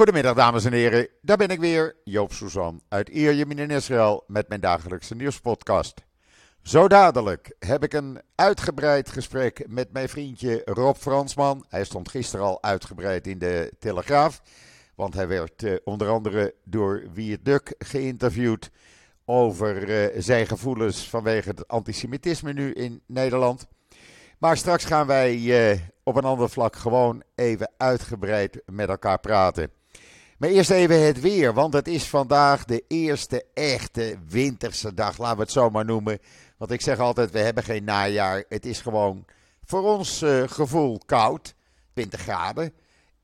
Goedemiddag dames en heren, daar ben ik weer, Joop Suzan uit Ierjemien in Israël met mijn dagelijkse nieuwspodcast. Zo dadelijk heb ik een uitgebreid gesprek met mijn vriendje Rob Fransman. Hij stond gisteren al uitgebreid in de Telegraaf, want hij werd eh, onder andere door Wiert Duk geïnterviewd over eh, zijn gevoelens vanwege het antisemitisme nu in Nederland. Maar straks gaan wij eh, op een ander vlak gewoon even uitgebreid met elkaar praten. Maar eerst even het weer, want het is vandaag de eerste echte winterse dag, laten we het zo maar noemen. Want ik zeg altijd, we hebben geen najaar. Het is gewoon voor ons uh, gevoel koud, 20 graden.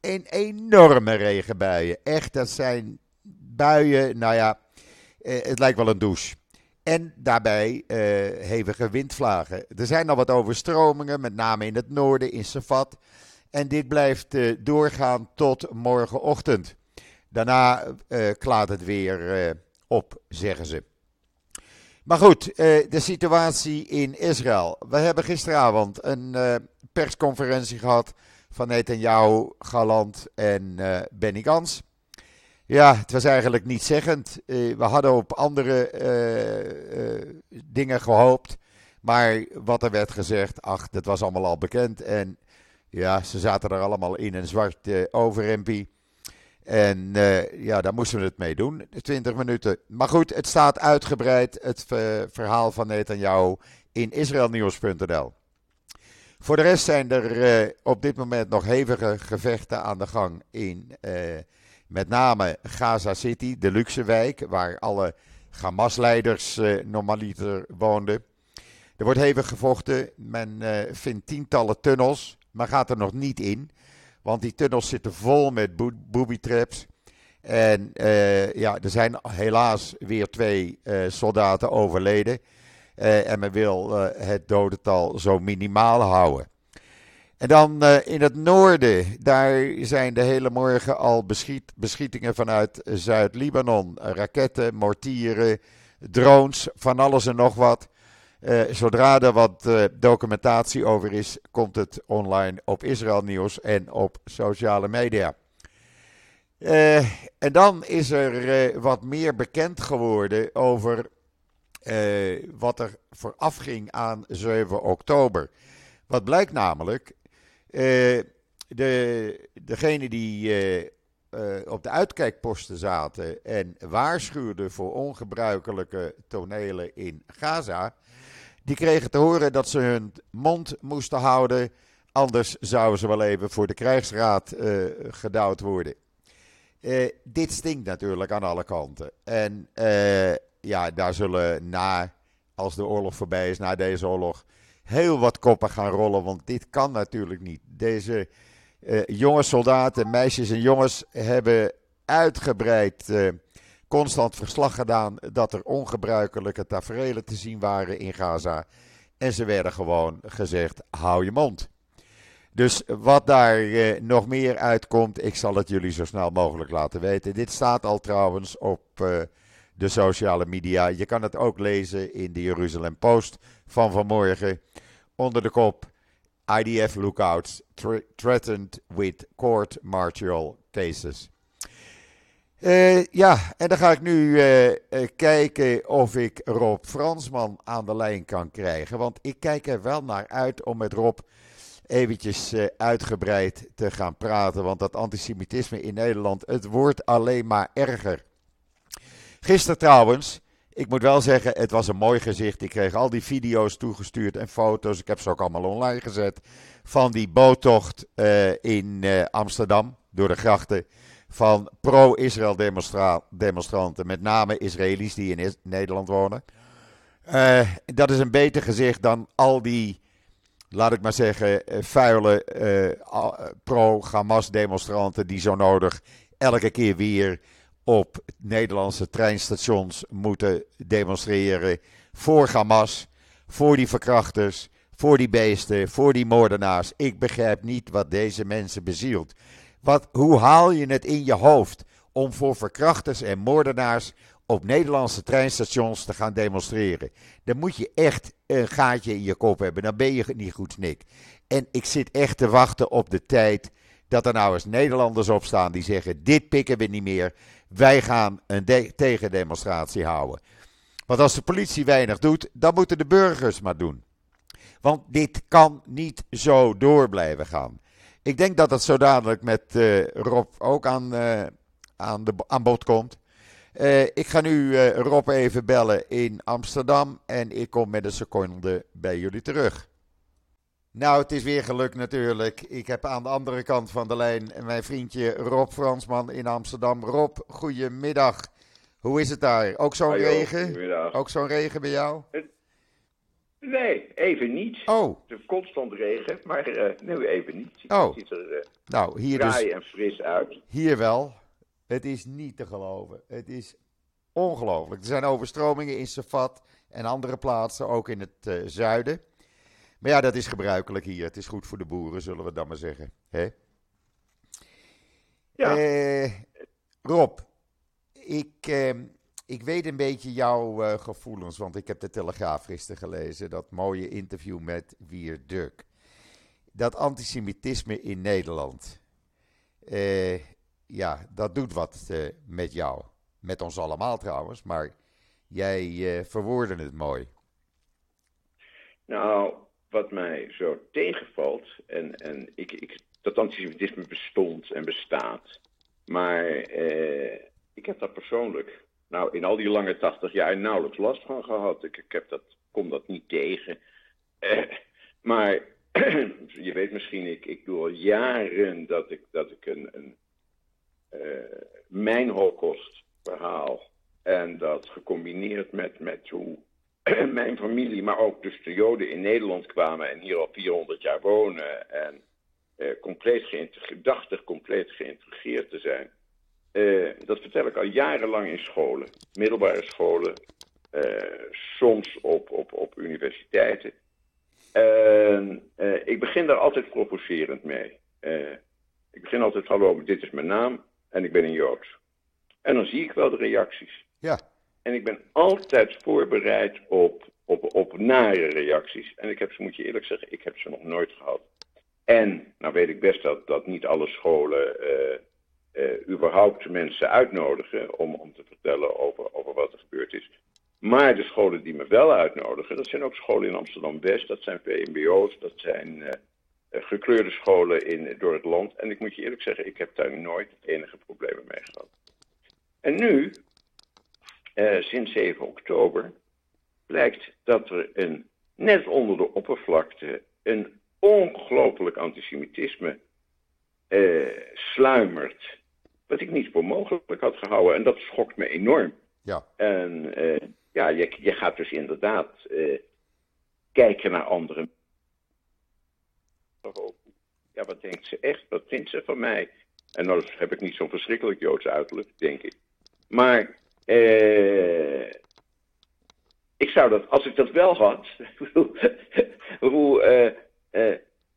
En enorme regenbuien. Echt, dat zijn buien, nou ja, uh, het lijkt wel een douche. En daarbij uh, hevige windvlagen. Er zijn al wat overstromingen, met name in het noorden, in Safat. En dit blijft doorgaan tot morgenochtend. Daarna uh, klaart het weer uh, op, zeggen ze. Maar goed, uh, de situatie in Israël. We hebben gisteravond een persconferentie gehad van Netanyahu, Galant en Benny Gans. Ja, het was eigenlijk niet zeggend. we hadden op andere dingen gehoopt. Maar wat er werd gezegd, ach, dat was allemaal al bekend. En ja, ze zaten er allemaal in een zwart overhempie. En uh, ja, daar moesten we het mee doen, 20 minuten. Maar goed, het staat uitgebreid, het verhaal van Netanyahu, in israelnieuws.nl. Voor de rest zijn er uh, op dit moment nog hevige gevechten aan de gang in met name Gaza City, de luxe wijk, waar alle Hamas-leiders normaliter woonden. Er wordt hevig gevochten, men vindt tientallen tunnels, maar gaat er nog niet in. Want die tunnels zitten vol met booby traps. En uh, ja, er zijn helaas weer twee uh, soldaten overleden. Uh, en men wil het dodental zo minimaal houden. En dan in het noorden, daar zijn de hele morgen al beschiet, beschietingen vanuit Zuid-Libanon. Raketten, mortieren, drones, van alles en nog wat. Uh, zodra er wat uh, documentatie over is, komt het online op Israël Nieuws en op sociale media. Uh, en dan is er wat meer bekend geworden over wat er vooraf ging aan 7 oktober. Wat blijkt namelijk, de, degene die op de uitkijkposten zaten en waarschuwden voor ongebruikelijke tonelen in Gaza die kregen te horen dat ze hun mond moesten houden. Anders zouden ze wel even voor de krijgsraad uh, gedouwd worden. Uh, dit stinkt natuurlijk aan alle kanten. En uh, ja, daar zullen na, als de oorlog voorbij is, na deze oorlog, heel wat koppen gaan rollen. Want dit kan natuurlijk niet. Deze jonge soldaten, meisjes en jongens hebben uitgebreid constant verslag gedaan dat er ongebruikelijke tafereelen te zien waren in Gaza. En ze werden gewoon gezegd: hou je mond. Dus wat daar eh, nog meer uitkomt, ik zal het jullie zo snel mogelijk laten weten. Dit staat al trouwens op uh, de sociale media. Je kan het ook lezen in de Jeruzalem Post van vanmorgen. Onder de kop IDF lookouts threatened with court martial cases. Uh, ja, en dan ga ik nu uh, uh, kijken of ik Rob Fransman aan de lijn kan krijgen. Want ik kijk er wel naar uit om met Rob eventjes uitgebreid te gaan praten. Want dat antisemitisme in Nederland, het wordt alleen maar erger. Gisteren trouwens, ik moet wel zeggen, het was een mooi gezicht. Ik kreeg al die video's toegestuurd en foto's. Ik heb ze ook allemaal online gezet. Van die boottocht in Amsterdam door de grachten van pro-Israël demonstranten, met name Israëli's die in Nederland wonen. Uh, dat is een beter gezicht dan al die, laat ik maar zeggen, eh, vuile uh, pro-Hamas demonstranten die zo nodig elke keer weer op Nederlandse treinstations moeten demonstreren voor Hamas, voor die verkrachters, voor die beesten, voor die moordenaars. Ik begrijp niet wat deze mensen bezielt. Hoe haal je het in je hoofd om voor verkrachters en moordenaars op Nederlandse treinstations te gaan demonstreren? Dan moet je echt een gaatje in je kop hebben. Dan ben je niet goed, Nick. En ik zit echt te wachten op de tijd dat er nou eens Nederlanders op staan die zeggen: dit pikken we niet meer. Wij gaan een tegendemonstratie houden. Want als de politie weinig doet, dan moeten de burgers maar doen. Want dit kan niet zo door blijven gaan. Ik denk dat het zo dadelijk met uh, Rob ook aan, uh, aan, de, aan bod komt. Uh, ik ga nu Rob even bellen in Amsterdam en ik kom met een seconde bij jullie terug. Nou, het is weer gelukt natuurlijk. Ik heb aan de andere kant van de lijn mijn vriendje Rob Fransman in Amsterdam. Rob, goedemiddag. Hoe is het daar? Ook zo'n regen? Goedemiddag. Ook zo'n regen bij jou? Nee, even niet. Oh. Het is constant regen, maar uh, nu even niet. Het oh. ziet er uh, nou, hier dus, en fris uit. Hier wel. Het is niet te geloven. Het is ongelooflijk. Er zijn overstromingen in Safat en andere plaatsen, ook in het uh, zuiden. Maar ja, dat is gebruikelijk hier. Het is goed voor de boeren, zullen we dan maar zeggen. Hè? Ja. Eh, Rob, ik, eh, ik weet een beetje jouw uh, gevoelens, want ik heb de Telegraaf gisteren gelezen. Dat mooie interview met Wier Duk. Dat antisemitisme in Nederland. Eh, ja, dat doet wat uh, met jou. Met ons allemaal trouwens, maar jij verwoordde het mooi. Nou, wat mij zo tegenvalt, en, en ik, ik, dat antisemitisme bestond en bestaat, maar eh, ik heb daar persoonlijk, nou in al die lange tachtig jaar, nauwelijks last van gehad. Ik, heb dat, kom dat niet tegen. Eh, maar je weet misschien, ik, ik doe al jaren dat ik, dat ik een, een uh, mijn verhaal en dat gecombineerd met, met hoe mijn familie, maar ook dus de Joden in Nederland kwamen en hier al 400 jaar wonen en eh, compleet geïntegreerd, compleet geïntegreerd te zijn. Eh, dat vertel ik al jarenlang in scholen, middelbare scholen, eh, soms op, op, op universiteiten. En ik begin daar altijd provocerend mee. ik begin altijd, hallo, dit is mijn naam en ik ben een Jood. En dan zie ik wel de reacties. Ja. En ik ben altijd voorbereid op, op, op nare reacties. En ik heb ze, moet je eerlijk zeggen, ik heb ze nog nooit gehad. En, nou weet ik best dat, dat niet alle scholen überhaupt mensen uitnodigen om, om te vertellen over, over wat er gebeurd is. Maar de scholen die me wel uitnodigen, dat zijn ook scholen in Amsterdam-West, dat zijn VMBO's, dat zijn uh, gekleurde scholen in, door het land. En ik moet je eerlijk zeggen, ik heb daar nooit enige problemen mee gehad. En nu, sinds 7 oktober blijkt dat er een, net onder de oppervlakte een ongelooflijk antisemitisme sluimert. Wat ik niet voor mogelijk had gehouden. En dat schokt me enorm. Ja. En uh, ja, je, je gaat dus inderdaad kijken naar anderen. Ja, wat denkt ze echt? Wat vindt ze van mij? En dan heb ik niet zo'n verschrikkelijk Joods uiterlijk, denk ik. Maar uh, ik zou dat, als ik dat wel had, hoe, uh, uh,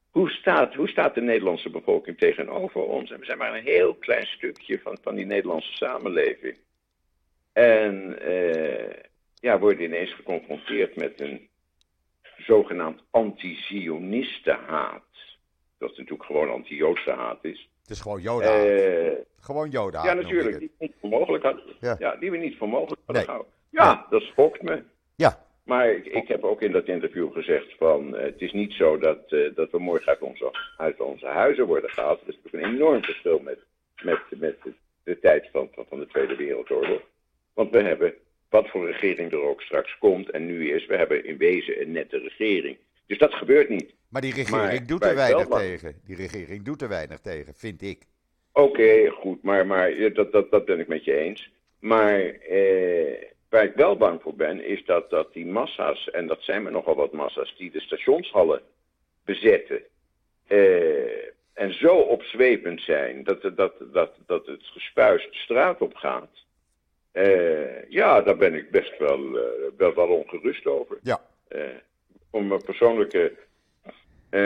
hoe, staat, hoe staat de Nederlandse bevolking tegenover ons? En we zijn maar een heel klein stukje van, van die Nederlandse samenleving. En ja, worden ineens geconfronteerd met een zogenaamd anti-Zionistenhaat. Dat natuurlijk gewoon anti-Joodse haat is. Het is gewoon Joda. Uh, gewoon Joda. Ja, natuurlijk. Die we niet voor mogelijk hadden. Ja. ja. die we niet voor mogelijk hadden Nee. gehouden. Ja, dat schokt me. Ja, Maar ik, ik heb ook in dat interview gezegd van... eh, het is niet zo dat, eh, dat we morgen uit onze, uit onze huizen worden gehaald. Dat is natuurlijk een enorm verschil met, met, met de, de tijd van, van, de Tweede Wereldoorlog. Want we hebben, wat voor regering er ook straks komt en nu is... we hebben in wezen een nette regering. Dus dat gebeurt niet. maar die regering Maar doet er wel weinig tegen. Die regering doet er weinig tegen, vind ik. Oké, goed, maar, maar dat, dat, dat ben ik met je eens. Maar eh, waar ik wel bang voor ben, is dat, dat die massa's, en dat zijn er nogal wat massa's, die de stationshallen bezetten. eh, en zo opzwepend zijn dat, dat, dat, dat het gespuis de straat op gaat. Eh, ja, daar ben ik best wel, eh, wel, wel ongerust over. Ja, Eh, voor mijn persoonlijke, eh,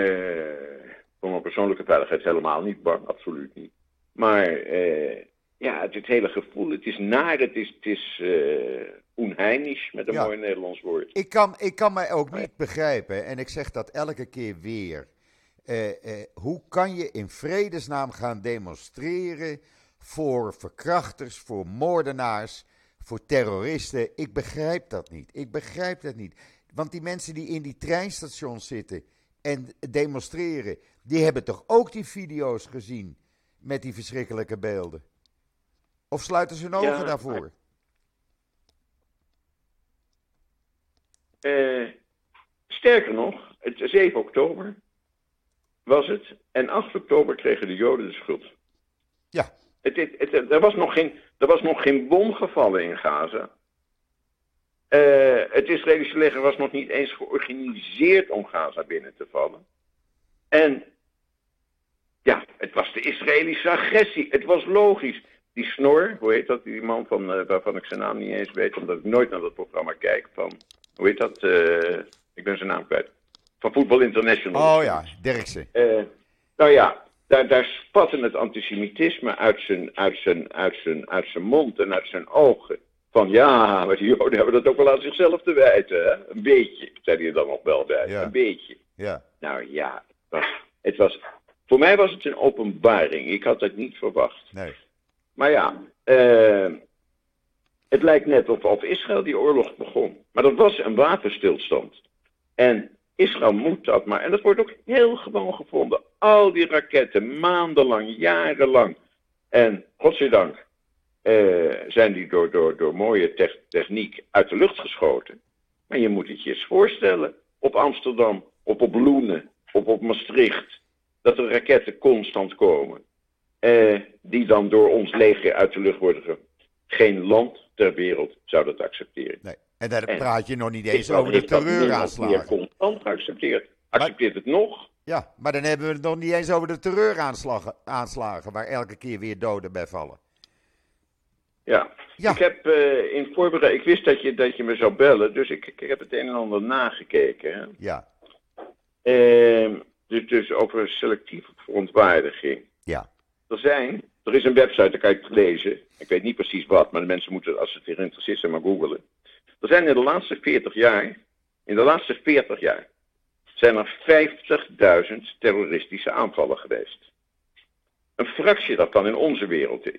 voor mijn persoonlijke veiligheid helemaal niet bang, absoluut niet. Maar eh, ja, het, het hele gevoel, het is naar, het is, het is eh onheimisch, met een Ja. mooi Nederlands woord. ik kan, ik kan mij ook niet begrijpen, en ik zeg dat elke keer weer. Eh, eh, hoe kan je in vredesnaam gaan demonstreren voor verkrachters, voor moordenaars, voor terroristen? Ik begrijp dat niet. Ik begrijp dat niet. Want die mensen die in die treinstations zitten en demonstreren, die hebben toch ook die video's gezien met die verschrikkelijke beelden? Of sluiten ze hun ogen Ja, daarvoor? Eh, sterker nog, het 7 oktober was het. En 8 oktober kregen de Joden de schuld. Ja. Het, het, het- er, was nog geen, er was nog geen bom gevallen in Gaza. Eh, het Israëlische leger was nog niet eens georganiseerd om Gaza binnen te vallen. En ja, het was de Israëlische agressie. Het was logisch. Die snor, hoe heet dat? Die man van, eh, waarvan ik zijn naam niet eens weet, omdat ik nooit naar dat programma kijk. Van, hoe heet dat? Eh, ik ben zijn naam kwijt. Van Voetbal International. Oh ja, Derksen. Eh, nou ja, daar, daar spatte het antisemitisme uit zijn, uit, zijn, uit, zijn, uit zijn mond en uit zijn ogen. Van ja, maar die Joden hebben dat ook wel aan zichzelf te wijten. Hè? Een beetje, zei hij dan nog wel bij. Ja. Een beetje. Ja, Nou ja, het was, het was, voor mij was het een openbaring. Ik had het niet verwacht. nee. Maar ja, eh, het lijkt net of, of Israël die oorlog begon. Maar dat was een wapenstilstand. En Israël moet dat maar. En dat wordt ook heel gewoon gevonden. Al die raketten, maandenlang, jarenlang. En godzijdank eh, zijn die door, door, door mooie tech- techniek uit de lucht geschoten. Maar je moet het je eens voorstellen. Op Amsterdam, op op Loenen, op op Maastricht. Dat er raketten constant komen. Eh, die dan door ons leger uit de lucht worden ge... Geen land ter wereld zou dat accepteren. nee. En daar En- praat je nog niet eens over de dat terreuraanslagen. meer constant geaccepteerd. Accepteert het nog? Ja, maar dan hebben we het nog niet eens over de terreuraanslagen, aanslagen, waar elke keer weer doden bij vallen. Ja. Ja. Ik heb eh, in voorbereiding... Ik wist dat je, dat je me zou bellen, dus ik, ik heb het een en ander nagekeken. Hè? Ja, Ehm, dus, dus over selectieve verontwaardiging. Er zijn, er is een website, daar kan je het lezen. Ik weet niet precies wat, maar de mensen moeten, als ze het geïnteresseerd zijn, maar googelen. Er zijn in de laatste 40 jaar, in de laatste 40 jaar, zijn er 50.000 terroristische aanvallen geweest. Een fractie daarvan in onze wereld.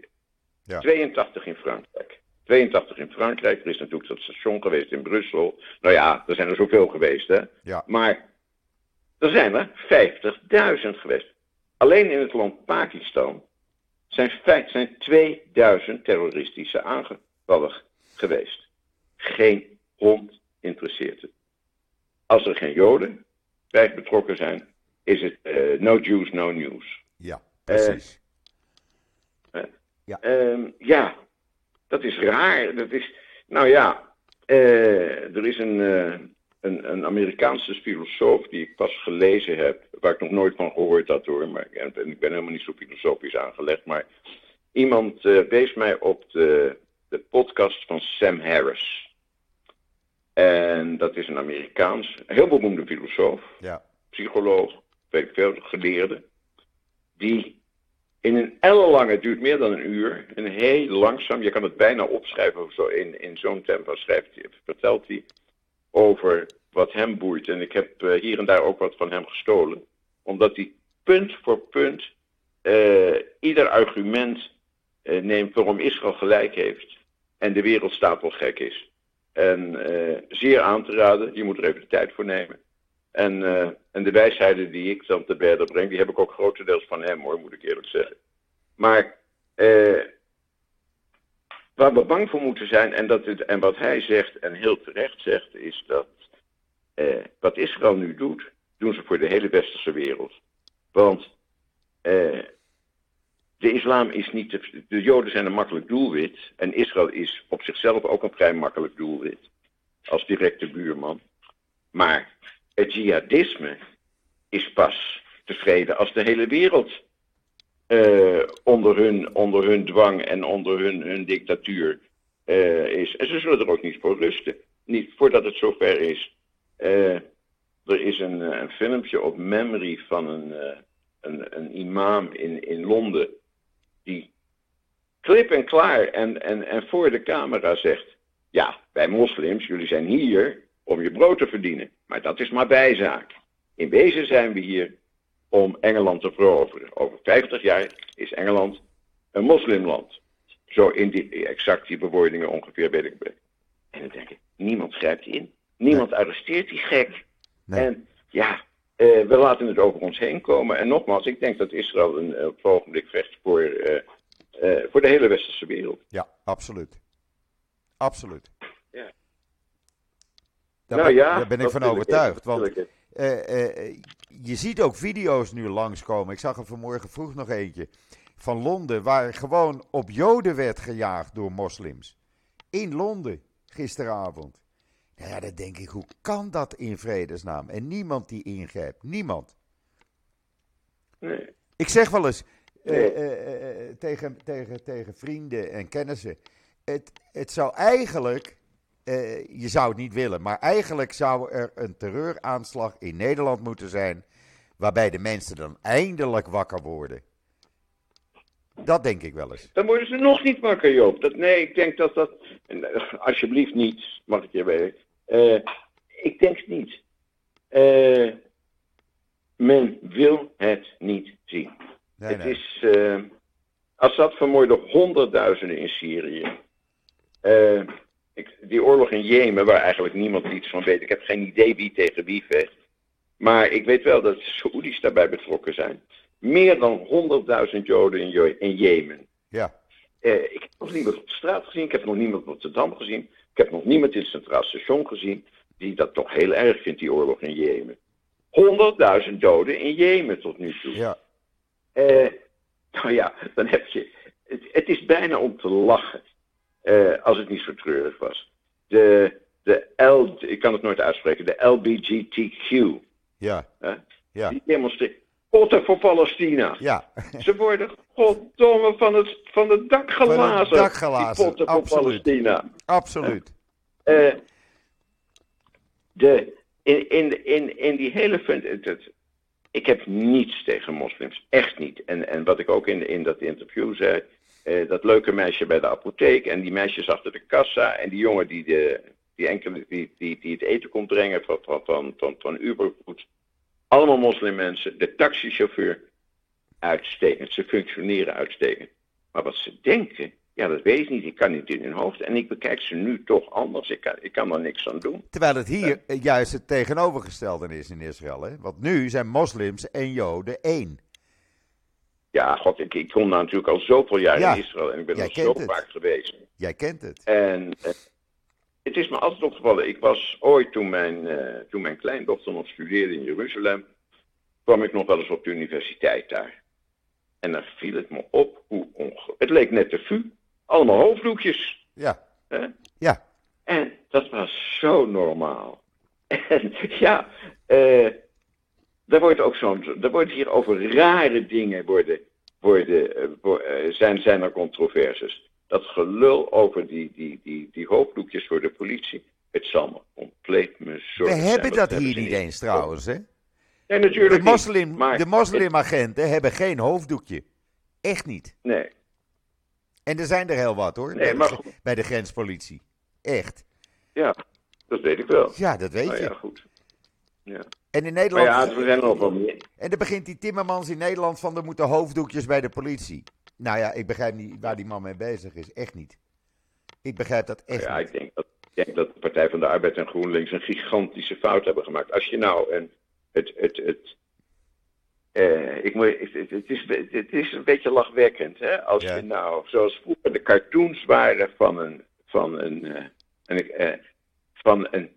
Ja. 82 in Frankrijk. 82 in Frankrijk. Er is natuurlijk dat station geweest in Brussel. Nou ja, er zijn er zoveel geweest, hè. ja. Maar er zijn er 50.000 geweest. Alleen in het land Pakistan zijn, feit, zijn 2000 terroristische aangevallen geweest. Geen hond interesseert het. Als er geen Joden bij betrokken zijn, is het eh, no Jews, no news. Ja, precies. Ehm, ja, dat is raar. Dat is, nou ja, eh, er is een, eh, een, een Amerikaanse filosoof die ik pas gelezen heb, waar ik nog nooit van gehoord had hoor, maar en, en ik ben helemaal niet zo filosofisch aangelegd, maar iemand eh, wees mij op de, de podcast van Sam Harris. En dat is een Amerikaans, heel beroemde filosoof ja, psycholoog, weet veel, geleerde, die in een ellenlange, het duurt meer dan een uur, een heel langzaam, je kan het bijna opschrijven of zo, in, in zo'n tempo schrijft hij, vertelt hij over wat hem boeit. En ik heb eh, hier en daar ook wat van hem gestolen, omdat hij punt voor punt eh, ieder argument eh, neemt waarom Israël gelijk heeft en de wereld stapelgek is. En zeer aan te raden, je moet er even de tijd voor nemen. En, en de wijsheden die ik dan te berden breng, die heb ik ook grotendeels van hem hoor, moet ik eerlijk zeggen. Maar waar we bang voor moeten zijn, en, dat het, en wat hij zegt, en heel terecht zegt, is dat eh, wat Israël nu doet, doen ze voor de hele westerse wereld. Want eh, de islam is niet, de, de Joden zijn een makkelijk doelwit, en Israël is op zichzelf ook een vrij makkelijk doelwit, als directe buurman. Maar het jihadisme is pas tevreden als de hele wereld eh, onder, hun, onder hun dwang en onder hun, hun dictatuur eh, is. En ze zullen er ook niet voor rusten. Niet voordat het zover is. Eh, er is een, een filmpje op memory van een, een, een imam in, in Londen. Die klip en klaar en, en, en voor de camera zegt: Ja, wij moslims, jullie zijn hier om je brood te verdienen. Maar dat is maar bijzaak. In wezen zijn we hier om Engeland te veroveren. Over 50 jaar is Engeland een moslimland. Zo in die, exact die bewoordingen ongeveer weet ik. En dan denk ik, niemand grijpt in. Niemand arresteert die gek. Nee. En ja, eh, we laten het over ons heen komen. En nogmaals, ik denk dat Israël een, eh, op het ogenblik vecht voor, eh, voor de hele westerse wereld. Ja, absoluut. Absoluut. Ja. Daar, nou ben, ja, daar ben ik van overtuigd. Want ik eh, eh, je ziet ook video's nu langskomen. Ik zag er vanmorgen vroeg nog eentje. Van Londen, waar gewoon op Joden werd gejaagd door moslims. In Londen, gisteravond. Nou ja, dan denk ik, hoe kan dat in vredesnaam? En niemand die ingrijpt. Niemand. Nee. Ik zeg wel eens eh, eh, eh, tegen, tegen, tegen vrienden en kennissen. Het, het zou eigenlijk, eh, je zou het niet willen, maar eigenlijk zou er een terreuraanslag in Nederland moeten zijn. Waarbij de mensen dan eindelijk wakker worden. Dat denk ik wel eens. Dan worden ze nog niet wakker, Joop. Dat, nee, ik denk dat dat. eh, Alsjeblieft niet, mag ik je weten. Eh, ik denk het niet. Men wil het niet zien. Nee, het nee. is. Assad vermoorde honderdduizenden in Syrië. Ik, die oorlog in Jemen, waar eigenlijk niemand iets van weet. Ik heb geen idee wie tegen wie vecht. Maar ik weet wel dat de Saoedi's daarbij betrokken zijn. Meer dan 100.000 Joden in, Jemen. Ja, Eh, ik heb nog niemand op de straat gezien. Ik heb nog niemand op Rotterdam gezien. Ik heb nog niemand in het Centraal Station gezien. die dat toch heel erg vindt, die oorlog in Jemen. 100.000 doden in Jemen tot nu toe. ja, Eh, nou ja, dan heb je. Het, het is bijna om te lachen. Eh, als het niet zo treurig was. De, de L, ik kan het nooit uitspreken, de LBGTQ. ja, Hè, ja, Die demonstreren. Potten voor Palestina. ja. Ze worden goddomme van het, van het dak gelazen. dak gelazen, Die potten voor. Palestina. Absoluut. Eh, de, in, in, in, in die hele het, het- ik heb niets tegen moslims, echt niet. En, en wat ik ook in, in dat interview zei, eh, dat leuke meisje bij de apotheek en die meisjes achter de kassa en die jongen die, de, die, enkele, die, die, die het eten komt brengen van, van, van, van, van Uberfood. Allemaal moslimmensen, de taxichauffeur, uitstekend. Ze functioneren uitstekend. Maar wat ze denken, ja, dat weet ik niet. Ik kan niet in hun hoofd. En ik bekijk ze nu toch anders. Ik kan, ik kan er niks aan doen. Terwijl het hier eh, juist het tegenovergestelde is in Israël. Want nu zijn moslims en joden één. Ja, god, ik, ik kom daar natuurlijk al zoveel jaar Ja, in Israël. En ik ben jij er zo het. vaak geweest. Jij kent het. En eh, het is me altijd opgevallen. Ik was ooit, toen mijn, eh, toen mijn kleindochter nog studeerde in Jeruzalem, kwam ik nog wel eens op de universiteit daar. En dan viel het me op hoe onge... Het leek net de VU. Allemaal hoofddoekjes. Ja, ja, En dat was zo normaal. En ja, eh er wordt ook zo'n. Er wordt hier over rare dingen worden, worden, eh, eh, zijn, zijn er controverses. Dat gelul over die, die, die, die hoofddoekjes voor de politie. Het zal me compleet me zo. we hebben dat hier niet eens trouwens. Hè? Nee, natuurlijk De, niet, moslim, maar- de moslimagenten hebben geen hoofddoekje. Echt niet. Nee, En er zijn er heel wat hoor. Nee, bij, de, maar goed. bij de grenspolitie. Echt. ja, dat weet ik wel. Ja, dat weet Nou je. ja, goed. Ja. En in Maar Nederland. ja, zijn wel meer. En dan begint die Timmermans in Nederland van er moeten hoofddoekjes bij de politie. Nou ja, ik begrijp niet waar die man mee bezig is. Echt niet. Ik begrijp dat echt Ja, niet. ik denk, dat, ik denk dat de Partij van de Arbeid en GroenLinks een gigantische fout hebben gemaakt. Als je nou een, het, het, het, eh, ik moet, het, is, het is een beetje lachwekkend, hè? Als Ja. je nou, zoals vroeger de cartoons waren van een, van een, eh, een, eh, van een,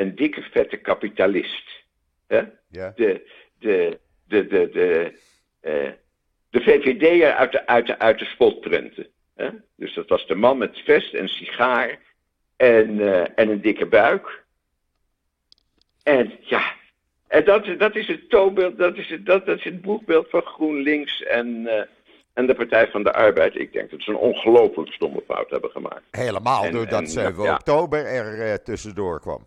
een, dikke vette kapitalist, hè? Ja, de, de, de, de, de, eh, de VVD'er uit de, uit de, uit de spotprenten. Hè? Dus dat was de man met vest en sigaar en, eh, en een dikke buik. En ja, en dat, dat is het toonbeeld, dat is het, dat, dat is het boekbeeld van GroenLinks en, eh, en de Partij van de Arbeid. Ik denk dat ze een ongelooflijk stomme fout hebben gemaakt. helemaal En- doordat en, 7 ja. oktober er tussendoor kwam.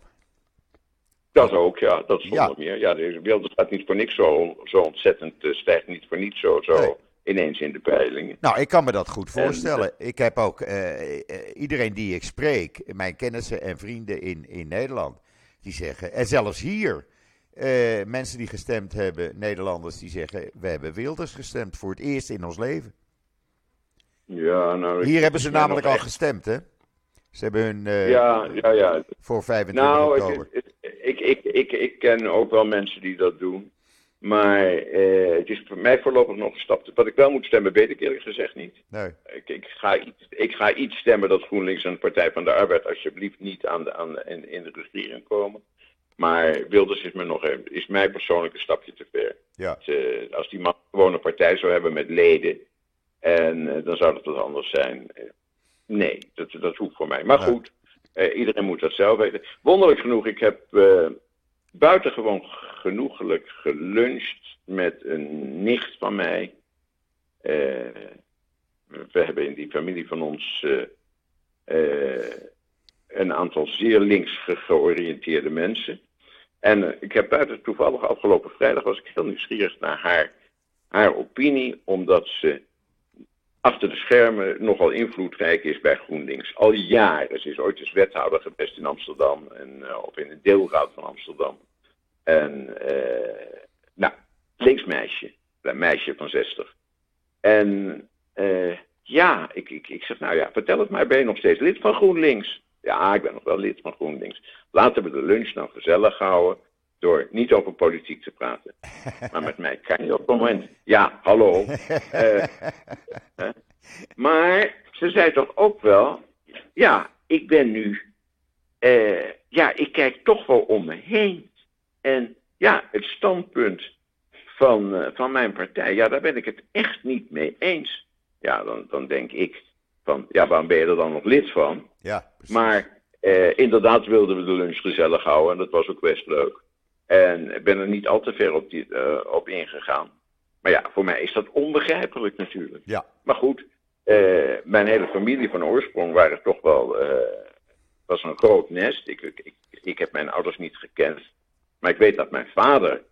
Dat ook, ja, dat Ja. zonder meer. Ja, deze wereld gaat niet voor niks zo, zo ontzettend, eh, stijgt niet voor niets zo, zo Nee. ineens in de peilingen. Nou, ik kan me dat goed En, voorstellen. ik heb ook eh, eh, iedereen die ik spreek, mijn kennissen en vrienden in, in Nederland, die zeggen, en zelfs hier, eh, mensen die gestemd hebben, Nederlanders, die zeggen: We hebben Wilders gestemd voor het eerst in ons leven. Ja, nou, Hier hebben ze namelijk al echt- gestemd, hè? Ze hebben hun eh, Ja, ja, ja. voor 25 Nou, oktober. ik, ik, ik, ik ken ook wel mensen die dat doen. Maar eh, het is voor mij voorlopig nog een stap. Wat ik wel moet stemmen, weet ik eerlijk gezegd niet. Nee. Ik, ik, ga, iets, ik ga iets stemmen dat GroenLinks en de Partij van de Arbeid alsjeblieft niet aan de, aan de, in, in de regering komen. Maar Wilders is, me nog, is mij persoonlijk een stapje te ver. Ja. Ze- als die man gewoon een partij zou hebben met leden, en eh, dan zou dat wat anders zijn. Nee, dat, dat hoeft voor mij. Maar goed, eh, iedereen moet dat zelf weten. Wonderlijk genoeg, ik heb eh, buitengewoon genoegelijk geluncht met een nicht van mij. Eh, we hebben in die familie van ons een aantal zeer links ge- georiënteerde mensen. En ik heb buiten toevallig afgelopen vrijdag was ik heel nieuwsgierig naar haar, haar opinie, omdat ze achter de schermen nogal invloedrijk is bij GroenLinks. Al jaren. Ze is ooit eens wethouder geweest in Amsterdam en, eh, of in de deelraad van Amsterdam. En, eh, nou, linksmeisje, een meisje van 60. En eh, ja, ik, ik, ik zeg, nou ja, vertel het maar, ben je nog steeds lid van GroenLinks? Ja, ik ben nog wel lid van GroenLinks. Laten we de lunch nou gezellig houden door niet over politiek te praten. Maar met mij kan je op het moment. Ja, hallo. Eh, maar ze zei toch ook wel, ja, ik ben nu, eh, ja, ik kijk toch wel om me heen. En ja, het standpunt van, eh, van mijn partij, ja, daar ben ik het echt niet mee eens. Ja, dan, dan denk ik van, ja, waarom ben je er dan nog lid van? Ja, precies. Maar inderdaad wilden we de lunch gezellig houden en dat was ook best leuk. En ik ben er niet al te ver op, die, eh, op ingegaan. Maar ja, voor mij is dat onbegrijpelijk natuurlijk. Ja. Maar goed, eh, mijn hele familie van oorsprong waren toch wel. eh, was een groot nest. Ik, ik, ik, heb mijn ouders niet gekend. Maar ik weet dat mijn vader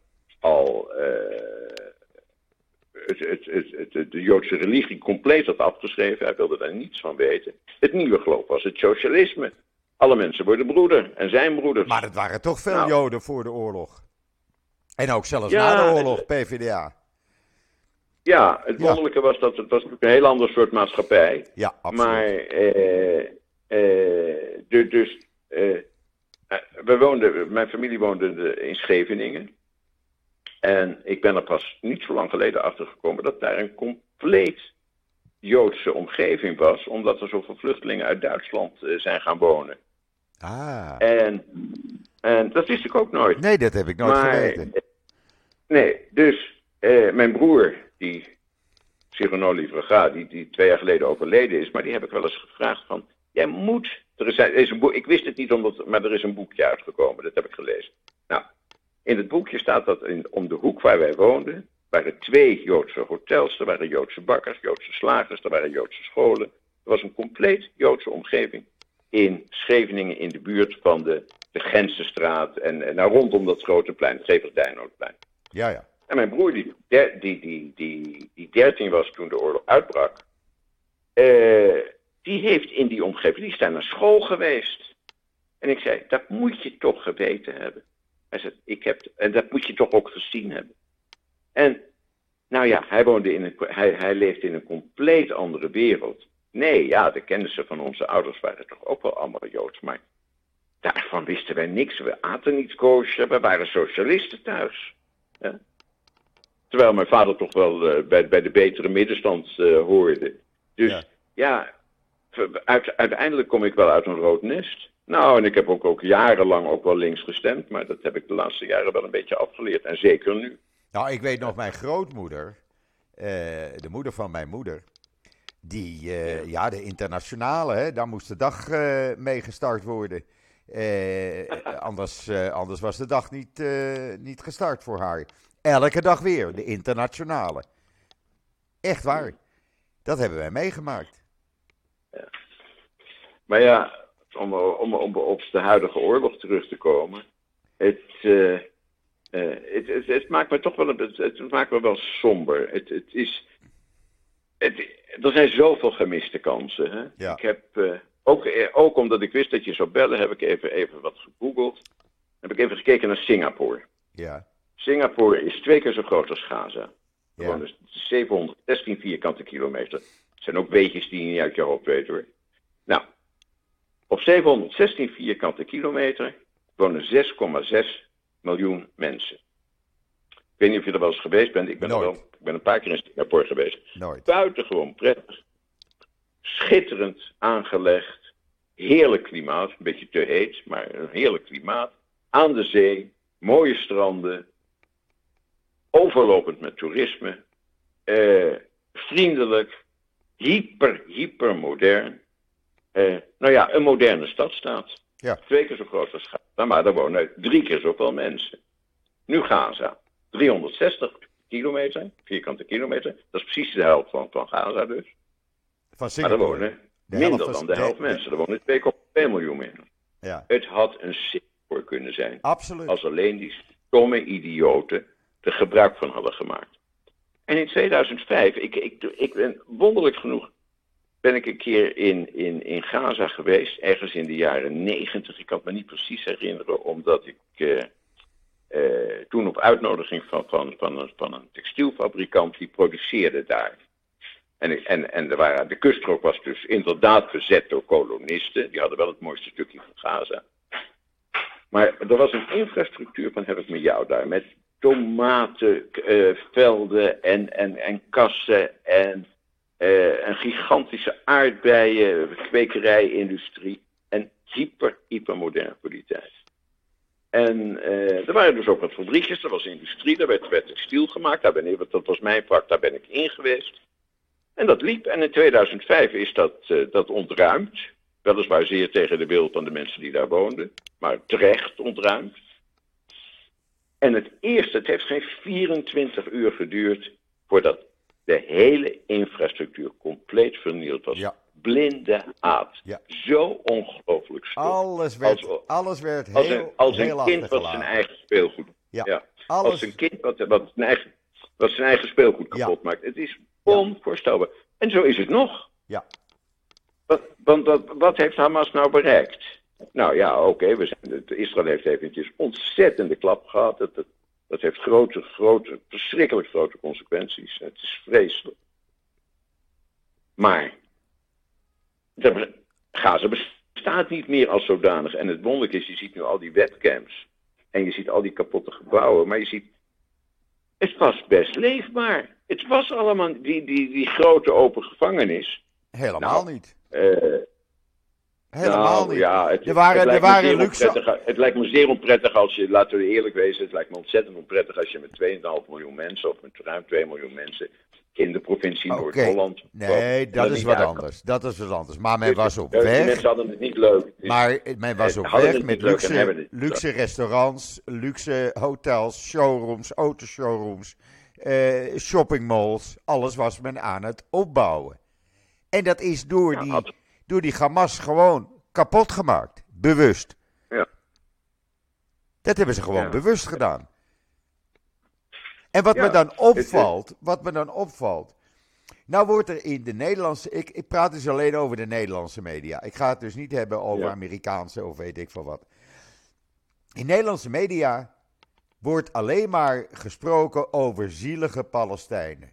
al. het, het, het, het, de Joodse religie compleet had afgeschreven. Hij wilde daar niets van weten. Het nieuwe geloof was het socialisme. Alle mensen worden broeder en zijn broeders. Maar het waren toch veel Nou. Joden voor de oorlog. En ook zelfs Ja, na de oorlog, PvdA. Ja, het Ja. wonderlijke was dat het was een heel ander soort maatschappij. Ja, absoluut. Maar, eh, eh, du- dus, eh, eh, we woonden, mijn familie woonde de- in Scheveningen. En ik ben er pas niet zo lang geleden achter gekomen dat daar een compleet Joodse omgeving was, omdat er zoveel vluchtelingen uit Duitsland eh, zijn gaan wonen. Ah. En, en dat wist ik ook nooit. Nee, dat heb ik nooit Maar, geweten. Nee, dus eh, mijn broer, die Cyrano Livraga, die, die twee jaar geleden overleden is, maar die heb ik wel eens gevraagd van, jij moet, er is, er is een boek, ik wist het niet, omdat, maar er is een boekje uitgekomen, dat heb ik gelezen. Nou, in het boekje staat dat in, om de hoek waar wij woonden, waren twee Joodse hotels, er waren Joodse bakkers, Joodse slagers, er waren Joodse scholen. Er was een compleet Joodse omgeving in Scheveningen in de buurt van de, de en, en nou, rondom dat grote plein, het. Ja, ja. En mijn broer, die, der- die, die, die, die 13 was toen de oorlog uitbrak, eh, die heeft in die omgeving, die is daar naar school geweest. En ik zei, dat moet je toch geweten hebben. Hij zei, ik heb, en dat moet je toch ook gezien hebben. En, nou ja, hij, woonde in een, hij, hij leefde in een compleet andere wereld. Nee, ja, de kennissen van onze ouders waren toch ook wel allemaal Joods, maar daarvan wisten wij niks. We aten niet kosher, we waren socialisten thuis. Ja. Terwijl mijn vader toch wel eh, bij, bij de betere middenstand eh, hoorde. Dus Ja. ja, ver- uit- uiteindelijk kom ik wel uit een rood nest. Nou, en ik heb ook, ook jarenlang ook wel links gestemd, maar dat heb ik de laatste jaren wel een beetje afgeleerd. En zeker nu. Nou, ik weet nog, mijn grootmoeder, eh, de moeder van mijn moeder, die, eh, ja, de internationale, hè, daar moest de dag eh, mee gestart worden. Eh, anders, anders was de dag niet, niet gestart voor haar. Elke dag weer, de internationale. Echt waar. Dat hebben wij meegemaakt. Maar ja, om, om, om op de huidige oorlog terug te komen. Het, het, het, het maakt me toch wel, het maakt me wel somber. Het, het is, het, er zijn zoveel gemiste kansen. Hè? Ja. Ik heb, eh, ook, eh, ook omdat ik wist dat je zou bellen, heb ik even, even wat gegoogeld. Heb ik even gekeken naar Singapore. Ja. Singapore is twee keer zo groot als Gaza. Ja. wonen 716 vierkante kilometer. Het zijn ook weetjes die je niet uit je hoofd weet hoor. Nou, op 716 vierkante kilometer wonen 6,6 miljoen mensen. Ik weet niet of je er wel eens geweest bent. Ik ben, er wel, ik ben een paar keer in Singapore geweest. Nooit. Buitengewoon prettig. Schitterend aangelegd. Heerlijk klimaat. Een beetje te heet, maar een heerlijk klimaat. Aan de zee. Mooie stranden. Overlopend met toerisme. eh, vriendelijk. Hyper, hyper modern. Eh, nou ja, een moderne stadstaat. Ja. Twee keer zo groot als Gaza, maar daar wonen drie keer zoveel mensen. Nu Gaza. 360 kilometer, vierkante kilometer. Dat is precies de helft van, van Gaza dus. Van Maar er wonen minder van- dan de helft de- mensen. Er wonen 2,2 miljoen mensen. Ja, Het had een Singapore kunnen zijn. absoluut. Als alleen die stomme idioten er gebruik van hadden gemaakt. En in 2005, ik, ik, ik ben wonderlijk genoeg, ben ik een keer in, in, in Gaza geweest, ergens in de jaren 90. Ik kan het me niet precies herinneren, omdat ik eh, eh, toen op uitnodiging van, van, van, een, van een textielfabrikant, die produceerde daar. En, en, en er waren, de kuststrook was dus inderdaad bezet door kolonisten. Die hadden wel het mooiste stukje van Gaza. Maar er was een infrastructuur van heb ik met jou daar. Met tomatenvelden en, en, en kassen en eh, een gigantische aardbeien, kwekerijindustrie en hyper, hyper modern voor die tijd. En eh, er waren dus ook wat fabriekjes, er was industrie, daar werd, werd textiel gemaakt. Daar ben ik, dat was mijn vak, daar ben ik in geweest. En dat liep. En in 2005 is dat, eh, dat ontruimd. Weliswaar zeer tegen de wil van de mensen die daar woonden. Maar terecht ontruimd. En het eerste, het heeft geen 24 uur geduurd voordat de hele infrastructuur compleet vernield was. Ja. Blinde haat. Ja. Zo ongelooflijk stom. Alles werd, Als- alles werd Als heel, een, als heel een kind wat zijn eigen speelgoed. Ja. Als Alles, een kind wat, wat, zijn, eigen, wat zijn eigen speelgoed Ja. kapot maakt. Het is onvoorstelbaar. En zo is het nog. Ja. Want, want wat, wat heeft Hamas nou bereikt? Nou ja, oké, we zijn Israël heeft eventjes ontzettende klap gehad. Dat, dat, dat heeft grote, grote, verschrikkelijk grote consequenties. Het is vreselijk. Maar de, Gaza bestaat niet meer als zodanig. En het wonderlijk is, je ziet nu al die webcams. En je ziet al die kapotte gebouwen. Maar je ziet, het was best leefbaar. Het was allemaal die, die, die grote open gevangenis. helemaal nou, niet. Eh, Helemaal nou, niet. Ja, het, Er waren- het lijkt er me waren zeer luxe- onprettig- Het lijkt me zeer onprettig als je, laten we eerlijk wezen, het lijkt me ontzettend onprettig als je met 2,5 miljoen mensen, of met ruim 2 miljoen mensen, in de provincie. Noord-Holland. Nee, dat is wat anders. Dat is wat anders. Maar men was op Die weg. mensen hadden het niet leuk. Dus- Maar men was Eh, op weg met luxe, luxe restaurants, luxe hotels, showrooms, autoshowrooms, eh shoppingmalls. Alles was men aan het opbouwen. En dat is door, Ja, die, had- door die Hamas gewoon kapot gemaakt. Bewust. Ja. Dat hebben ze gewoon Ja. bewust gedaan. En wat Ja, me dan opvalt, wat me dan opvalt. Nou wordt er in de Nederlandse. Ik, ik praat dus alleen over de Nederlandse media. Ik ga het dus niet hebben over Ja. Amerikaanse of weet ik veel wat. In Nederlandse media wordt alleen maar gesproken over zielige Palestijnen.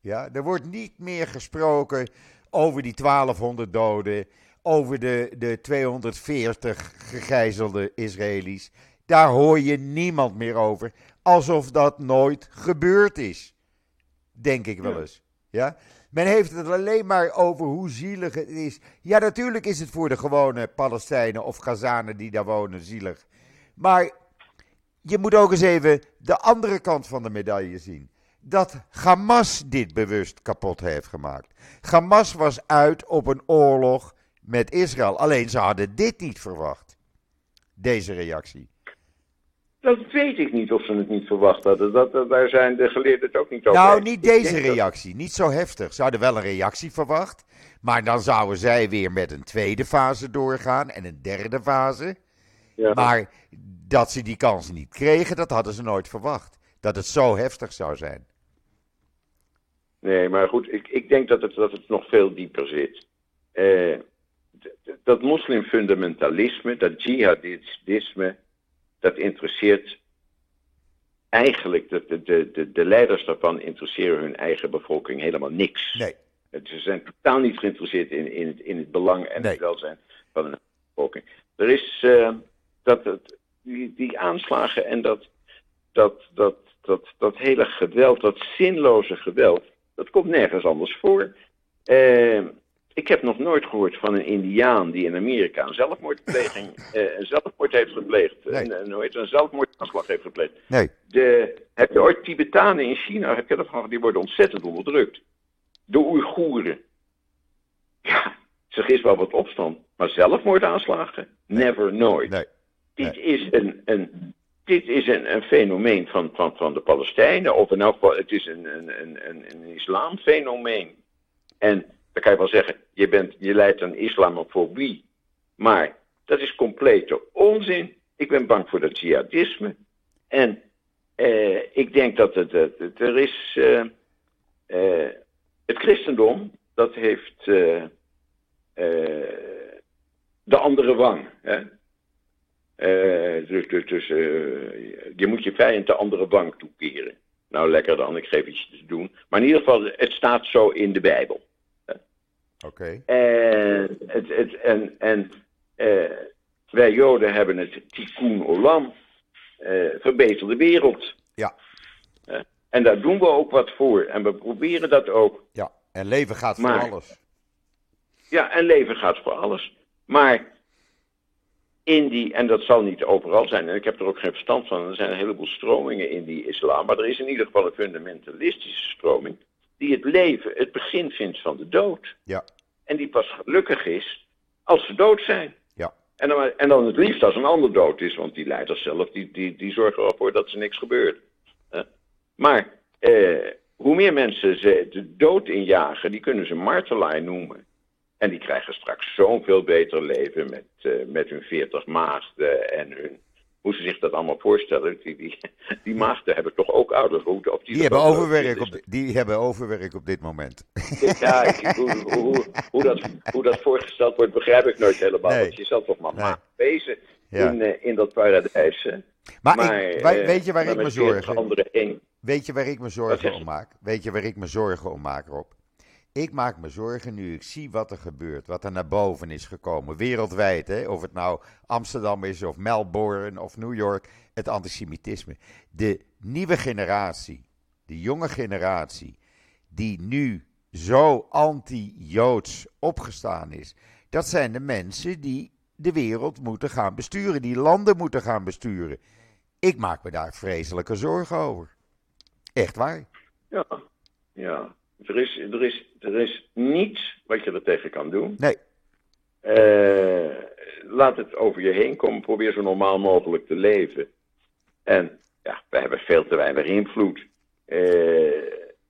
Ja, er wordt niet meer gesproken over die 1200 doden, over de, de 240 gegijzelde Israëli's. Daar hoor je niemand meer over, alsof dat nooit gebeurd is. Denk ik wel eens. Ja? Men heeft het alleen maar over hoe zielig het is. Ja, natuurlijk is het voor de gewone Palestijnen of Gazanen die daar wonen zielig. Maar je moet ook eens even de andere kant van de medaille zien. Dat Hamas dit bewust kapot heeft gemaakt. Hamas was uit op een oorlog met Israël. Alleen ze hadden dit niet verwacht. Deze reactie. Dat weet ik niet of ze het niet verwacht hadden. Dat, dat, daar zijn de geleerden het ook niet over. Nou, niet deze reactie. Niet zo heftig. Ze hadden wel een reactie verwacht. Maar dan zouden zij weer met een tweede fase doorgaan en een derde fase. Ja. Maar dat ze die kans niet kregen, dat hadden ze nooit verwacht. Dat het zo heftig zou zijn. Nee, maar goed, ik, ik denk dat het, dat het nog veel dieper zit. Eh, dat moslimfundamentalisme, dat jihadisme, dat interesseert eigenlijk, de, de, de, de leiders daarvan interesseren hun eigen bevolking helemaal niks. Nee. Ze zijn totaal niet geïnteresseerd in, in, het, in het belang en Nee. het welzijn van de bevolking. Er is eh, dat, het, die, die aanslagen en dat, dat, dat, dat, dat hele geweld, dat zinloze geweld, dat komt nergens anders voor. Eh, ik heb nog nooit gehoord van een Indiaan die in Amerika een zelfmoordpleging, eh, een zelfmoord heeft gepleegd. Nee. Een, zelfmoordaanslag heeft gepleegd. Nee. De, heb je ooit Tibetanen in China, heb je dat van, die worden ontzettend onderdrukt. De Oeigoeren. Ja, zeg is wel wat opstand, maar zelfmoordaanslagen? Never, nooit. Nee. Dit is een, een, dit is een, een fenomeen van, van, van de Palestijnen, of in elk geval, het is een, een, een, een, een islamfenomeen. En dan kan je wel zeggen, je, bent, je leidt aan islamofobie. Maar dat is complete onzin. Ik ben bang voor dat jihadisme. En eh, ik denk dat het, het, er is. eh, eh, het christendom, dat heeft eh, de andere wang. Hè? Dus dus, dus je moet je vijand de andere wang toekeren. Nou, lekker dan, ik geef iets te doen. Maar in ieder geval, het staat zo in de Bijbel. Oké. En, het, het, en, en eh, wij Joden hebben het tikkun olam, eh verbeter de wereld. Ja. Eh, en daar doen we ook wat voor. En we proberen dat ook. Ja. En leven gaat voor alles. Ja, en leven gaat voor alles. Maar in die, en dat zal niet overal zijn, en ik heb er ook geen verstand van, er zijn een heleboel stromingen in die islam, maar er is in ieder geval een fundamentalistische stroming die het leven het begin vindt van de dood. Ja. En die pas gelukkig is als ze dood zijn. Ja. En dan, en dan het liefst als een ander dood is, want die leiders zelf, die, die, die zorgen ervoor dat er niks gebeurt. Maar eh, hoe meer mensen ze de dood injagen, die kunnen ze martelaar noemen. En die krijgen straks zo'n veel beter leven met, eh, met hun veertig maagden en hun... Hoe ze zich dat allemaal voorstellen. Die, die, die maagden hebben toch ook ouderhoed? Of Die hebben, ook dood overwerk op, die hebben overwerk op dit moment. Ja, ik, hoe, hoe, hoe, dat, hoe dat voorgesteld wordt, begrijp ik nooit helemaal. Nee. Want je zal toch maar Nee. wezen Ja. in, eh, in dat paradijs. hè. Maar, ik, wij- eh, weet je waar ik me met 40 zorgen? heen. Weet je waar ik me zorgen om maak? Weet je waar ik me zorgen om maak, Rob? Ik maak me zorgen nu ik zie wat er gebeurt, wat er naar boven is gekomen, wereldwijd. Hè? Of het nou Amsterdam is, of Melbourne, of New York, het antisemitisme. De nieuwe generatie, de jonge generatie, die nu zo anti-Joods opgestaan is, dat zijn de mensen die de wereld moeten gaan besturen, die landen moeten gaan besturen. Ik maak me daar vreselijke zorgen over. Echt waar. Ja, ja. Er, is, er, is, er is niets wat je er tegen kan doen. Nee. Eh, laat het over je heen komen. Probeer zo normaal mogelijk te leven. En ja, we hebben veel te weinig invloed. Eh,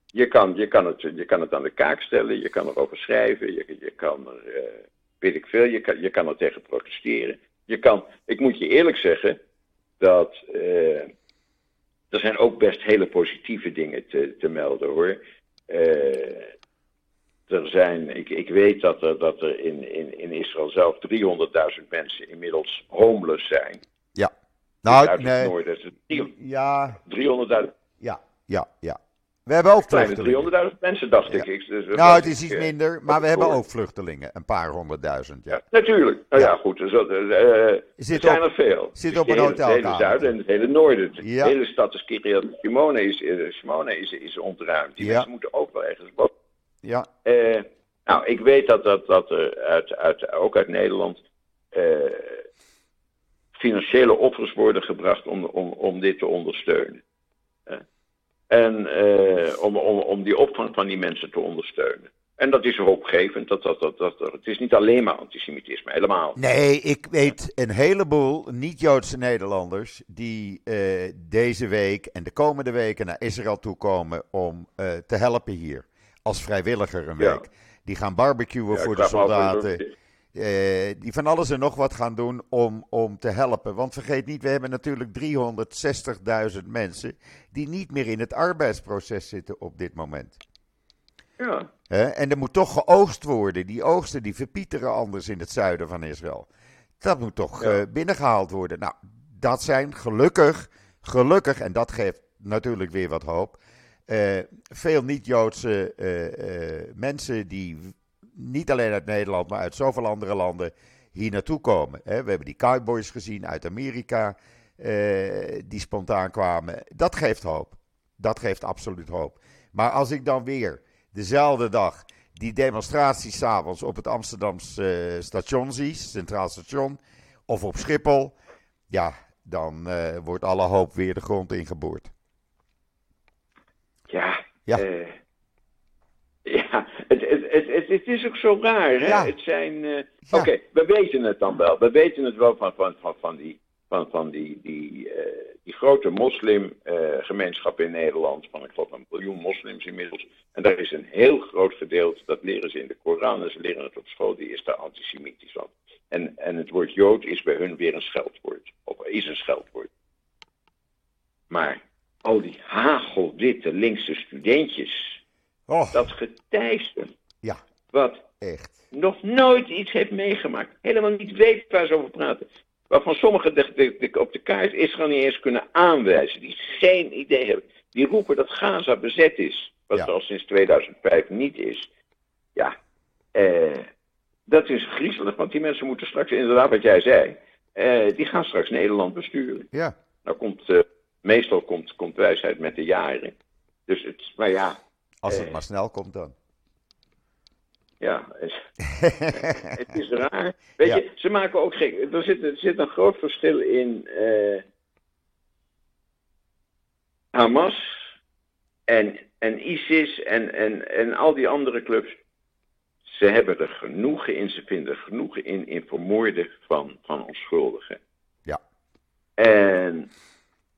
je, kan, je, kan het, je kan het aan de kaak stellen, je kan erover schrijven, je, je kan er, eh, weet ik veel, je kan, je kan er tegen protesteren. Je kan, ik moet je eerlijk zeggen, dat er zijn ook best hele positieve dingen te, te melden hoor. Eh, er zijn, ik, ik weet dat er, dat er in, in, in Israël zelf 300.000 mensen inmiddels homeless zijn. Nou, uit het nee. Dat is Ja, 300.000, ja, ja, ja. We hebben ook kleine vluchtelingen. 300.000 mensen, dacht Ja. ik. dus, Nou, het is iets eh, minder, maar we hebben ook vluchtelingen. Een paar honderdduizend, ja. Ja, natuurlijk. Nou ja, Ja. goed. Dus, dat, eh, er zijn op- er veel. zit Dus op een hele- Het hele zuiden en het hele noorden. De hele stad is Kiryat Shimona is, eh, Shimona is, is ontruimd. Die mensen moeten ook wel ergens wonen. Ja, Eh, nou, ik weet dat, dat, dat er uit, uit, ook uit Nederland eh, financiële offers worden gebracht om, om, om dit te ondersteunen. En eh, om, om, om die opvang van die mensen te ondersteunen. En dat is hoopgevend. Dat, dat, dat, dat, het is niet alleen maar antisemitisme, helemaal. Nee, ik weet een heleboel niet-Joodse Nederlanders die eh, deze week en de komende weken naar Israël toekomen om eh, te helpen hier. Als vrijwilliger een Ja. week. Die gaan barbecuen Ja, voor de soldaten. Eh, die van alles en nog wat gaan doen om, om te helpen. Want vergeet niet, we hebben natuurlijk 360.000 mensen die niet meer in het arbeidsproces zitten op dit moment. Ja? En er moet toch geoogst worden. Die oogsten die verpieteren anders in het zuiden van Israël. Dat moet toch Ja. eh, binnengehaald worden. Nou, dat zijn gelukkig, gelukkig, en dat geeft natuurlijk weer wat hoop. Uh, veel niet-Joodse mensen die niet alleen uit Nederland, maar uit zoveel andere landen hier naartoe komen. Hè. We hebben die cowboys gezien uit Amerika, die spontaan kwamen. Dat geeft hoop. Dat geeft absoluut hoop. Maar als ik dan weer dezelfde dag die demonstratie s'avonds op het Amsterdamse station zie, Centraal Station, of op Schiphol, ja, dan uh, wordt alle hoop weer de grond ingeboord. Ja, ja. Ja het, is ook zo raar. Hè? Ja. Het zijn. Uh, ja. Oké, we weten het dan wel. We weten het wel van, van, van, van die, van, van die, die, die grote moslimgemeenschap in Nederland. Van ik geloof een miljoen moslims inmiddels. En daar is een heel groot gedeelte, dat leren ze in de Koran en ze leren het op school, die is daar antisemitisch van. En, en het woord Jood is bij hun weer een scheldwoord. Of is een scheldwoord. Maar al die hagelwitte linkse studentjes. Oh. Dat getijsten. Wat echt. nog nooit iets heeft meegemaakt. Helemaal niet weet waar ze over praten. Waarvan sommigen de, de, op de kaart Israël niet eens kunnen aanwijzen. Die geen idee hebben. Die roepen dat Gaza bezet is. Wat ja. al sinds 2005 niet is. Ja. Eh, dat is griezelig, want die mensen moeten straks, inderdaad wat jij zei, uh, die gaan straks Nederland besturen. Ja. Nou komt, uh, meestal komt, komt wijsheid met de jaren. Dus het, maar ja. Als het uh, maar snel komt dan. Ja, het is raar. Weet ja. je, ze maken ook gek. Er zit, er zit een groot verschil in Hamas en, en ISIS en, en, en al die andere clubs. Ze hebben er genoegen in, ze vinden genoegen in, in vermoorden van, van onschuldigen. Ja. En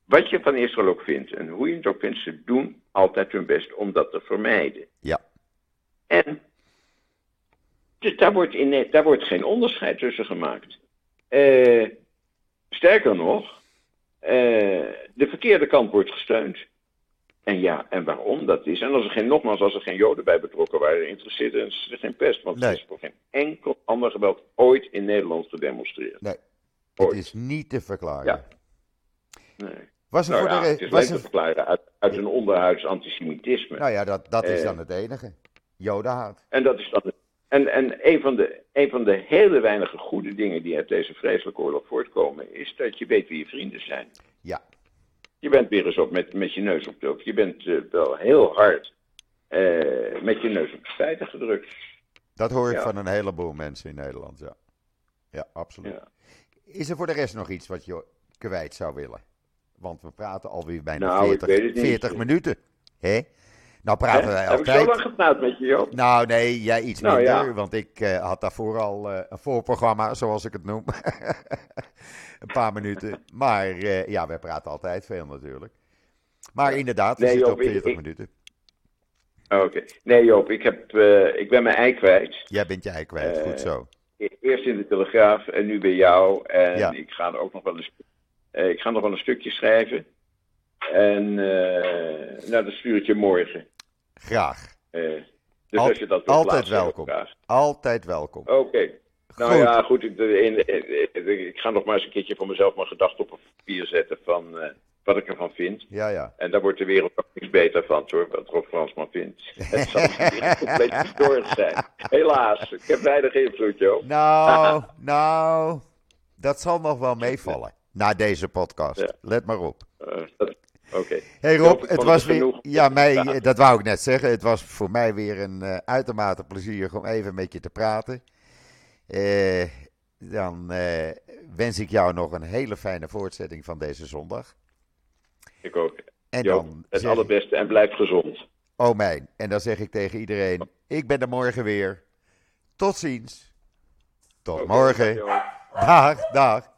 wat je van Israël ook vindt en hoe je het ook vindt, ze doen altijd hun best om dat te vermijden. Ja. En dus daar, wordt in, daar wordt geen onderscheid tussen gemaakt. Uh, sterker nog, uh, de verkeerde kant wordt gesteund. En ja, en waarom dat is. En als er geen, nogmaals, als er geen Joden bij betrokken waren, interesseerde ze geen pest. Want nee. er is voor geen enkel ander geweld ooit in Nederland gedemonstreerd. Nee, ooit. het is niet te verklaren. Ja. Nee. Was er nou voor ja, de het is was te verklaren uit, uit een onderhuids antisemitisme. Nou ja, dat, dat is Eh. dan het enige. Jodenhaat. En dat is dan. En, en een, van de, een van de hele weinige goede dingen die uit deze vreselijke oorlog voortkomen, is dat je weet wie je vrienden zijn. Ja. Je bent weer eens op met, met je neus op de. Of je bent eh, wel heel hard eh, met je neus op de feiten gedrukt. Dat hoor ik Ja. van een heleboel mensen in Nederland, ja. Ja, absoluut. Ja. Is er voor de rest nog iets wat je kwijt zou willen? Want we praten alweer bijna Nou, ik 40, weet het niet. 40 minuten. hè? Nou praten wij Heb ik zo altijd. lang gepraat met je, Joop? Nou, nee, jij iets Nou, minder, ja. want ik eh, had daarvoor al eh, een voorprogramma, zoals ik het noem. een paar minuten. Maar eh, ja, wij praten altijd veel natuurlijk. Maar inderdaad, we Nee, zitten Joop, op ik- 40 ik- minuten. Oké. Nee, Joop, ik, heb, ik ben mijn ei kwijt. Jij bent jij kwijt, Eh, goed zo. E- Eerst in de Telegraaf en nu bij jou. En Ja. ik ga er ook nog wel een, stu- eh, ik ga nog wel een stukje schrijven. En eh, nou, dat stuur ik je morgen. Graag. Eh, dus Al- als je dat wilt altijd plaatsen, welkom. graag. Altijd welkom. Oké. Nou Goed. ja, goed. Ik, ik ga nog maar eens een keertje voor mezelf mijn gedachten op papier zetten van eh, wat ik ervan vind. Ja, ja. En daar wordt de wereld ook niks beter van, hoor, wat Rob Fransman vindt. Het zal compleet verstoord zijn. Helaas, ik heb weinig invloed, joh. Nou, nou, dat zal nog wel meevallen. Na deze podcast. Ja. Let maar op. Dat- Oké. Hey Rob, het was weer. Ja, mij, Ja. dat wou ik net zeggen. Het was voor mij weer een eh, uitermate plezier om even met je te praten. Eh, dan eh, wens ik jou nog een hele fijne voortzetting van deze zondag. Ik ook. En Joop, dan het zeg, allerbeste en blijf gezond. oh mijn, en dan zeg ik tegen iedereen: ik ben er morgen weer. Tot ziens. Tot morgen. Dag, dag.